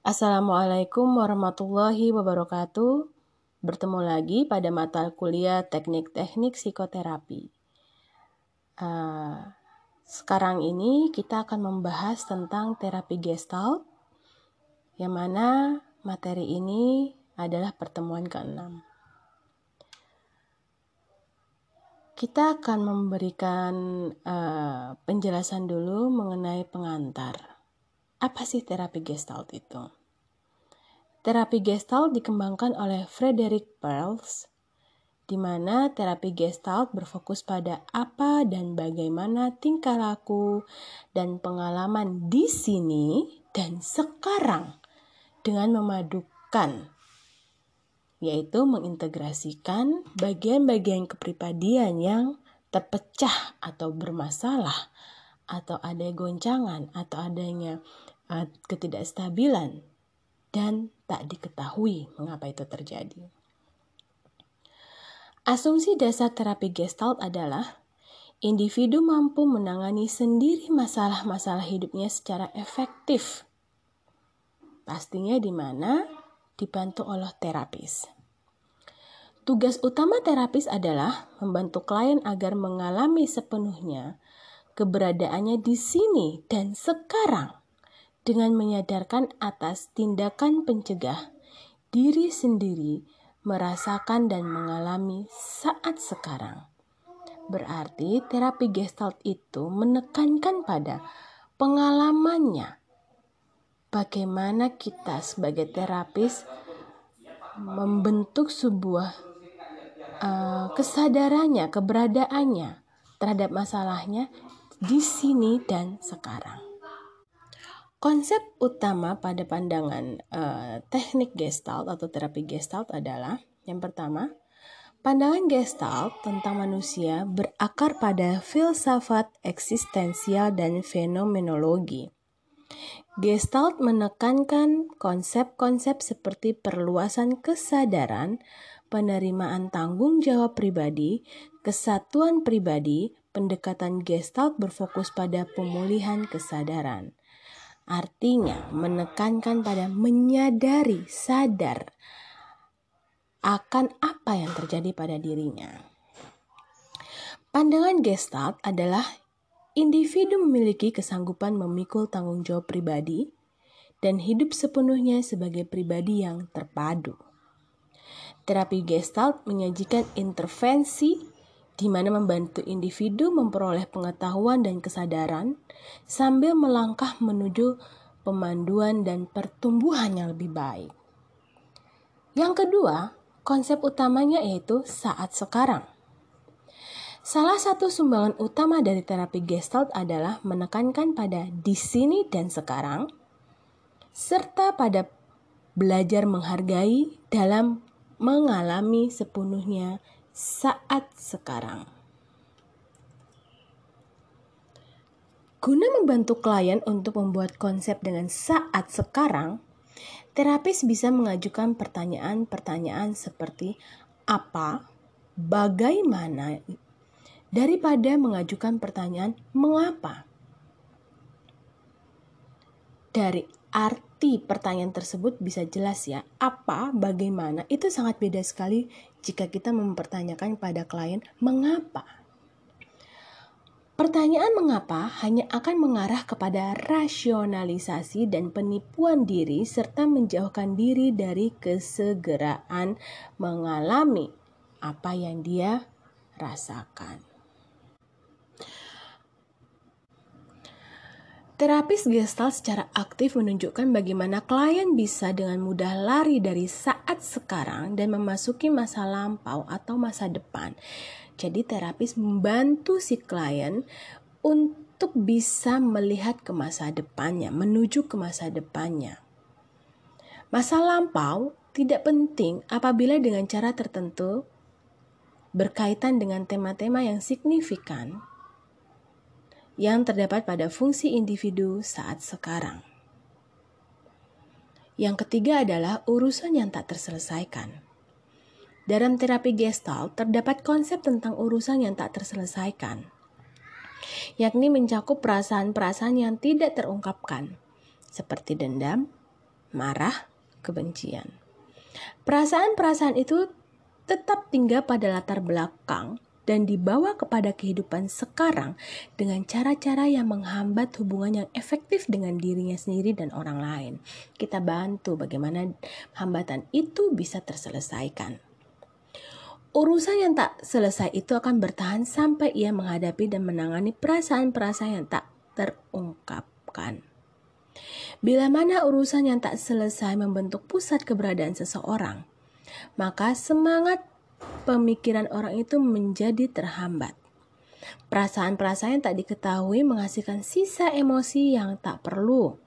Assalamualaikum warahmatullahi wabarakatuh. Bertemu lagi pada mata kuliah teknik-teknik psikoterapi. Uh, sekarang ini kita akan membahas tentang terapi gestalt, yang mana materi ini adalah pertemuan ke-6. Kita akan memberikan uh, penjelasan dulu mengenai pengantar. Apa sih terapi gestalt itu? Terapi gestalt dikembangkan oleh Frederick Perls, di mana terapi gestalt berfokus pada apa dan bagaimana tingkah laku dan pengalaman di sini dan sekarang dengan memadukan yaitu mengintegrasikan bagian-bagian kepribadian yang terpecah atau bermasalah atau ada goncangan atau adanya ketidakstabilan dan tak diketahui mengapa itu terjadi. Asumsi dasar terapi Gestalt adalah individu mampu menangani sendiri masalah-masalah hidupnya secara efektif. Pastinya di mana dibantu oleh terapis. Tugas utama terapis adalah membantu klien agar mengalami sepenuhnya keberadaannya di sini dan sekarang dengan menyadarkan atas tindakan pencegah diri sendiri merasakan dan mengalami saat sekarang. Berarti terapi gestalt itu menekankan pada pengalamannya bagaimana kita sebagai terapis membentuk sebuah uh, kesadarannya, keberadaannya terhadap masalahnya di sini dan sekarang. Konsep utama pada pandangan uh, teknik gestalt atau terapi gestalt adalah yang pertama, pandangan gestalt tentang manusia berakar pada filsafat eksistensial dan fenomenologi. Gestalt menekankan konsep-konsep seperti perluasan kesadaran, penerimaan tanggung jawab pribadi, kesatuan pribadi, pendekatan Gestalt berfokus pada pemulihan kesadaran. Artinya, menekankan pada menyadari, sadar akan apa yang terjadi pada dirinya. Pandangan Gestalt adalah individu memiliki kesanggupan memikul tanggung jawab pribadi dan hidup sepenuhnya sebagai pribadi yang terpadu. Terapi Gestalt menyajikan intervensi di mana membantu individu memperoleh pengetahuan dan kesadaran sambil melangkah menuju pemanduan dan pertumbuhan yang lebih baik. Yang kedua, konsep utamanya yaitu saat sekarang. Salah satu sumbangan utama dari terapi Gestalt adalah menekankan pada di sini dan sekarang, serta pada belajar menghargai dalam mengalami sepenuhnya saat sekarang. Guna membantu klien untuk membuat konsep dengan saat sekarang, terapis bisa mengajukan pertanyaan-pertanyaan seperti apa, bagaimana, daripada mengajukan pertanyaan mengapa. Dari arti pertanyaan tersebut bisa jelas ya, apa, bagaimana, itu sangat beda sekali jika kita mempertanyakan pada klien mengapa. Pertanyaan mengapa hanya akan mengarah kepada rasionalisasi dan penipuan diri serta menjauhkan diri dari kesegeraan mengalami apa yang dia rasakan. Terapis Gestalt secara aktif menunjukkan bagaimana klien bisa dengan mudah lari dari saat sekarang dan memasuki masa lampau atau masa depan. Jadi terapis membantu si klien untuk bisa melihat ke masa depannya, menuju ke masa depannya. Masa lampau tidak penting apabila dengan cara tertentu berkaitan dengan tema-tema yang signifikan yang terdapat pada fungsi individu saat sekarang. Yang ketiga adalah urusan yang tak terselesaikan. Dalam terapi Gestalt terdapat konsep tentang urusan yang tak terselesaikan, yakni mencakup perasaan-perasaan yang tidak terungkapkan, seperti dendam, marah, kebencian. Perasaan-perasaan itu tetap tinggal pada latar belakang dan dibawa kepada kehidupan sekarang dengan cara-cara yang menghambat hubungan yang efektif dengan dirinya sendiri dan orang lain. Kita bantu bagaimana hambatan itu bisa terselesaikan. Urusan yang tak selesai itu akan bertahan sampai ia menghadapi dan menangani perasaan-perasaan yang tak terungkapkan. Bila mana urusan yang tak selesai membentuk pusat keberadaan seseorang, maka semangat pemikiran orang itu menjadi terhambat. Perasaan-perasaan yang tak diketahui menghasilkan sisa emosi yang tak perlu,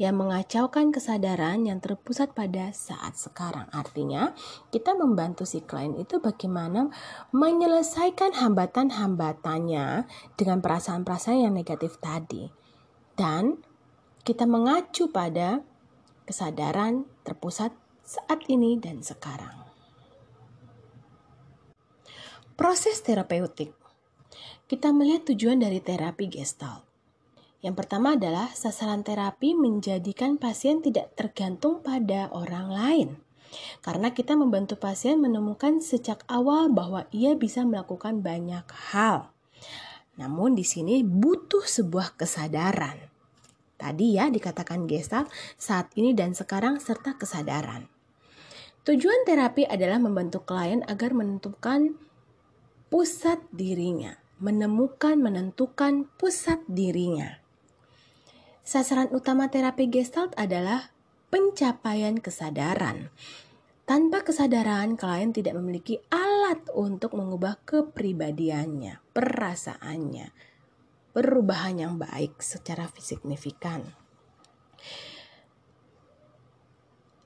yang mengacaukan kesadaran yang terpusat pada saat sekarang. Artinya, kita membantu si klien itu bagaimana menyelesaikan hambatan-hambatannya dengan perasaan-perasaan yang negatif tadi. Dan kita mengacu pada kesadaran terpusat saat ini dan sekarang. Proses terapeutik. Kita melihat tujuan dari terapi gestalt. Yang pertama adalah sasaran terapi menjadikan pasien tidak tergantung pada orang lain. Karena kita membantu pasien menemukan sejak awal bahwa ia bisa melakukan banyak hal. Namun di sini butuh sebuah kesadaran. Tadi ya dikatakan gestalt saat ini dan sekarang serta kesadaran. Tujuan terapi adalah membantu klien agar menentukan pusat dirinya, menemukan, menentukan pusat dirinya. Sasaran utama terapi Gestalt adalah pencapaian kesadaran. Tanpa kesadaran, klien tidak memiliki alat untuk mengubah kepribadiannya, perasaannya, perubahan yang baik secara signifikan.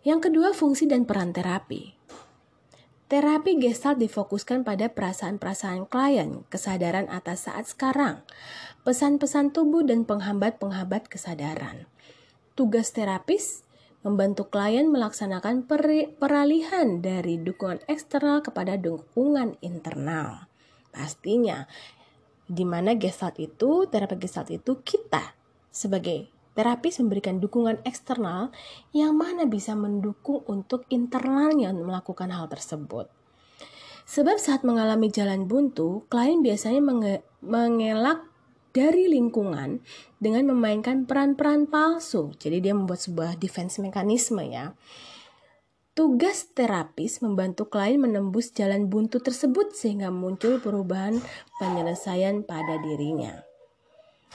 Yang kedua, fungsi dan peran terapi. Terapi gestalt difokuskan pada perasaan-perasaan klien, kesadaran atas saat sekarang, pesan-pesan tubuh dan penghambat-penghambat kesadaran. Tugas terapis membantu klien melaksanakan peralihan dari dukungan eksternal kepada dukungan internal. Pastinya, di mana gestalt itu, terapi gestalt itu kita sebagai Terapis memberikan dukungan eksternal yang mana bisa mendukung untuk internalnya melakukan hal tersebut. Sebab saat mengalami jalan buntu, klien biasanya menge mengelak dari lingkungan dengan memainkan peran-peran palsu. Jadi dia membuat sebuah defense mekanisme ya. Tugas terapis membantu klien menembus jalan buntu tersebut sehingga muncul perubahan penyelesaian pada dirinya.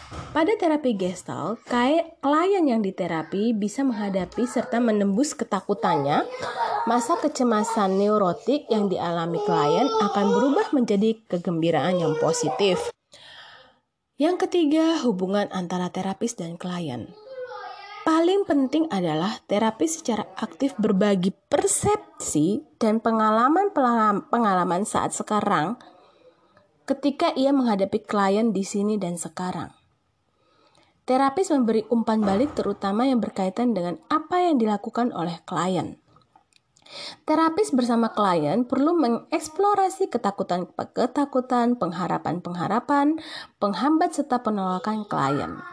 Pada terapi gestalt, klien yang diterapi bisa menghadapi serta menembus ketakutannya. Masa kecemasan neurotik yang dialami klien akan berubah menjadi kegembiraan yang positif. Yang ketiga, hubungan antara terapis dan klien. Paling penting adalah terapis secara aktif berbagi persepsi dan pengalaman-pengalaman saat sekarang ketika ia menghadapi klien di sini dan sekarang. Terapis memberi umpan balik terutama yang berkaitan dengan apa yang dilakukan oleh klien. Terapis bersama klien perlu mengeksplorasi ketakutan-ketakutan, pengharapan-pengharapan, penghambat serta penolakan klien.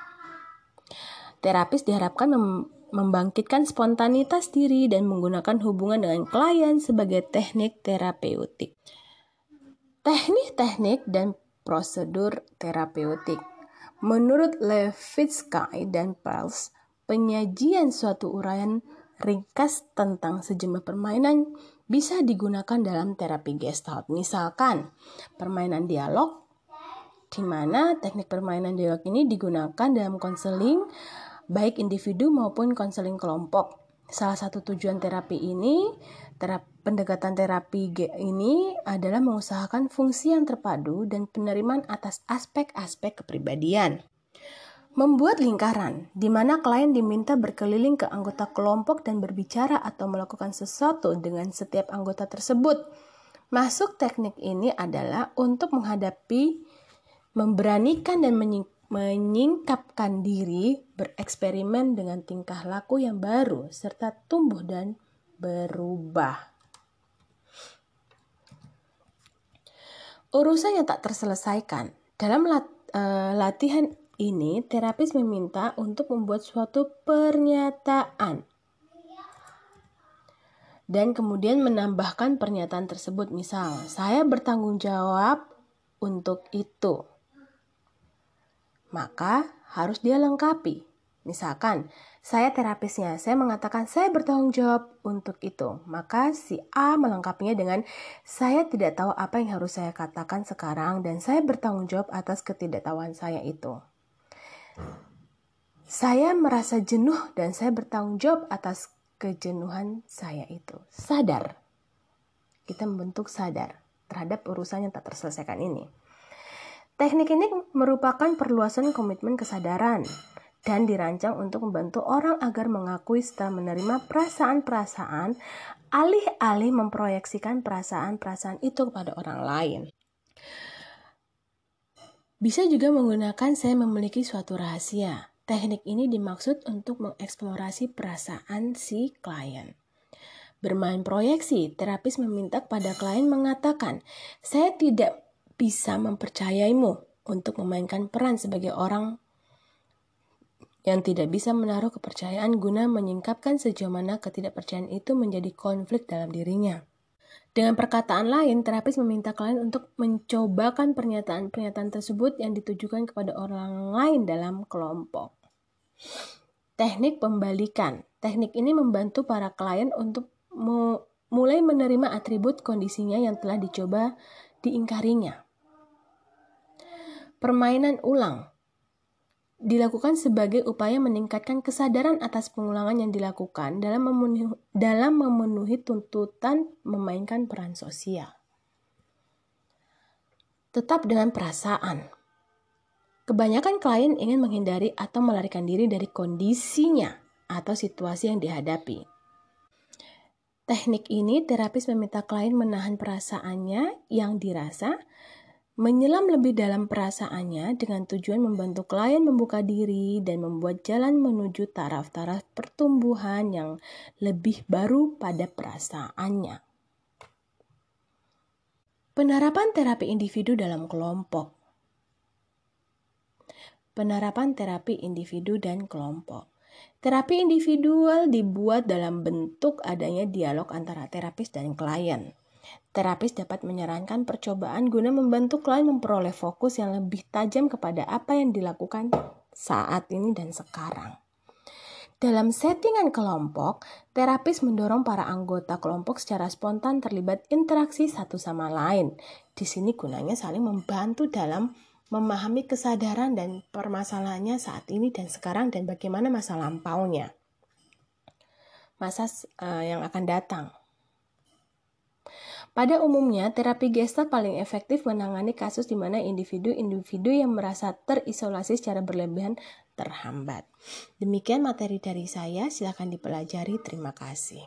Terapis diharapkan mem membangkitkan spontanitas diri dan menggunakan hubungan dengan klien sebagai teknik terapeutik. Teknik-teknik dan prosedur terapeutik Menurut Levitsky dan Pearls, penyajian suatu uraian ringkas tentang sejumlah permainan bisa digunakan dalam terapi gestalt. Misalkan, permainan dialog, di mana teknik permainan dialog ini digunakan dalam konseling baik individu maupun konseling kelompok. Salah satu tujuan terapi ini, terapi, pendekatan terapi G ini adalah mengusahakan fungsi yang terpadu dan penerimaan atas aspek-aspek kepribadian. Membuat lingkaran, di mana klien diminta berkeliling ke anggota kelompok dan berbicara atau melakukan sesuatu dengan setiap anggota tersebut. Masuk teknik ini adalah untuk menghadapi, memberanikan dan menyingkirkan menyingkapkan diri, bereksperimen dengan tingkah laku yang baru, serta tumbuh dan berubah. Urusan yang tak terselesaikan. Dalam lat, uh, latihan ini, terapis meminta untuk membuat suatu pernyataan. dan kemudian menambahkan pernyataan tersebut. Misal, saya bertanggung jawab untuk itu. Maka harus dia lengkapi. Misalkan, saya terapisnya, saya mengatakan saya bertanggung jawab untuk itu. Maka si A melengkapinya dengan saya tidak tahu apa yang harus saya katakan sekarang dan saya bertanggung jawab atas ketidaktahuan saya itu. Saya merasa jenuh dan saya bertanggung jawab atas kejenuhan saya itu. Sadar. Kita membentuk sadar terhadap urusan yang tak terselesaikan ini. Teknik ini merupakan perluasan komitmen kesadaran dan dirancang untuk membantu orang agar mengakui setelah menerima perasaan-perasaan alih-alih memproyeksikan perasaan-perasaan itu kepada orang lain. Bisa juga menggunakan saya memiliki suatu rahasia Teknik ini dimaksud untuk mengeksplorasi perasaan si klien. Bermain proyeksi, terapis meminta pada klien mengatakan, "Saya tidak bisa mempercayaimu untuk memainkan peran sebagai orang yang tidak bisa menaruh kepercayaan guna menyingkapkan sejauh mana ketidakpercayaan itu menjadi konflik dalam dirinya." Dengan perkataan lain, terapis meminta klien untuk mencobakan pernyataan-pernyataan tersebut yang ditujukan kepada orang lain dalam kelompok. Teknik pembalikan. Teknik ini membantu para klien untuk mulai menerima atribut kondisinya yang telah dicoba diingkarinya. Permainan ulang dilakukan sebagai upaya meningkatkan kesadaran atas pengulangan yang dilakukan dalam memenuhi, dalam memenuhi tuntutan memainkan peran sosial. Tetap dengan perasaan. Kebanyakan klien ingin menghindari atau melarikan diri dari kondisinya atau situasi yang dihadapi. Teknik ini terapis meminta klien menahan perasaannya yang dirasa menyelam lebih dalam perasaannya dengan tujuan membantu klien membuka diri dan membuat jalan menuju taraf-taraf pertumbuhan yang lebih baru pada perasaannya. Penerapan terapi individu dalam kelompok. Penerapan terapi individu dan kelompok. Terapi individual dibuat dalam bentuk adanya dialog antara terapis dan klien. Terapis dapat menyarankan percobaan guna membantu klien memperoleh fokus yang lebih tajam kepada apa yang dilakukan saat ini dan sekarang. Dalam settingan kelompok, terapis mendorong para anggota kelompok secara spontan terlibat interaksi satu sama lain. Di sini gunanya saling membantu dalam memahami kesadaran dan permasalahannya saat ini dan sekarang dan bagaimana masa lampaunya. Masa uh, yang akan datang. Pada umumnya, terapi gestalt paling efektif menangani kasus di mana individu-individu yang merasa terisolasi secara berlebihan terhambat. Demikian materi dari saya, silakan dipelajari. Terima kasih.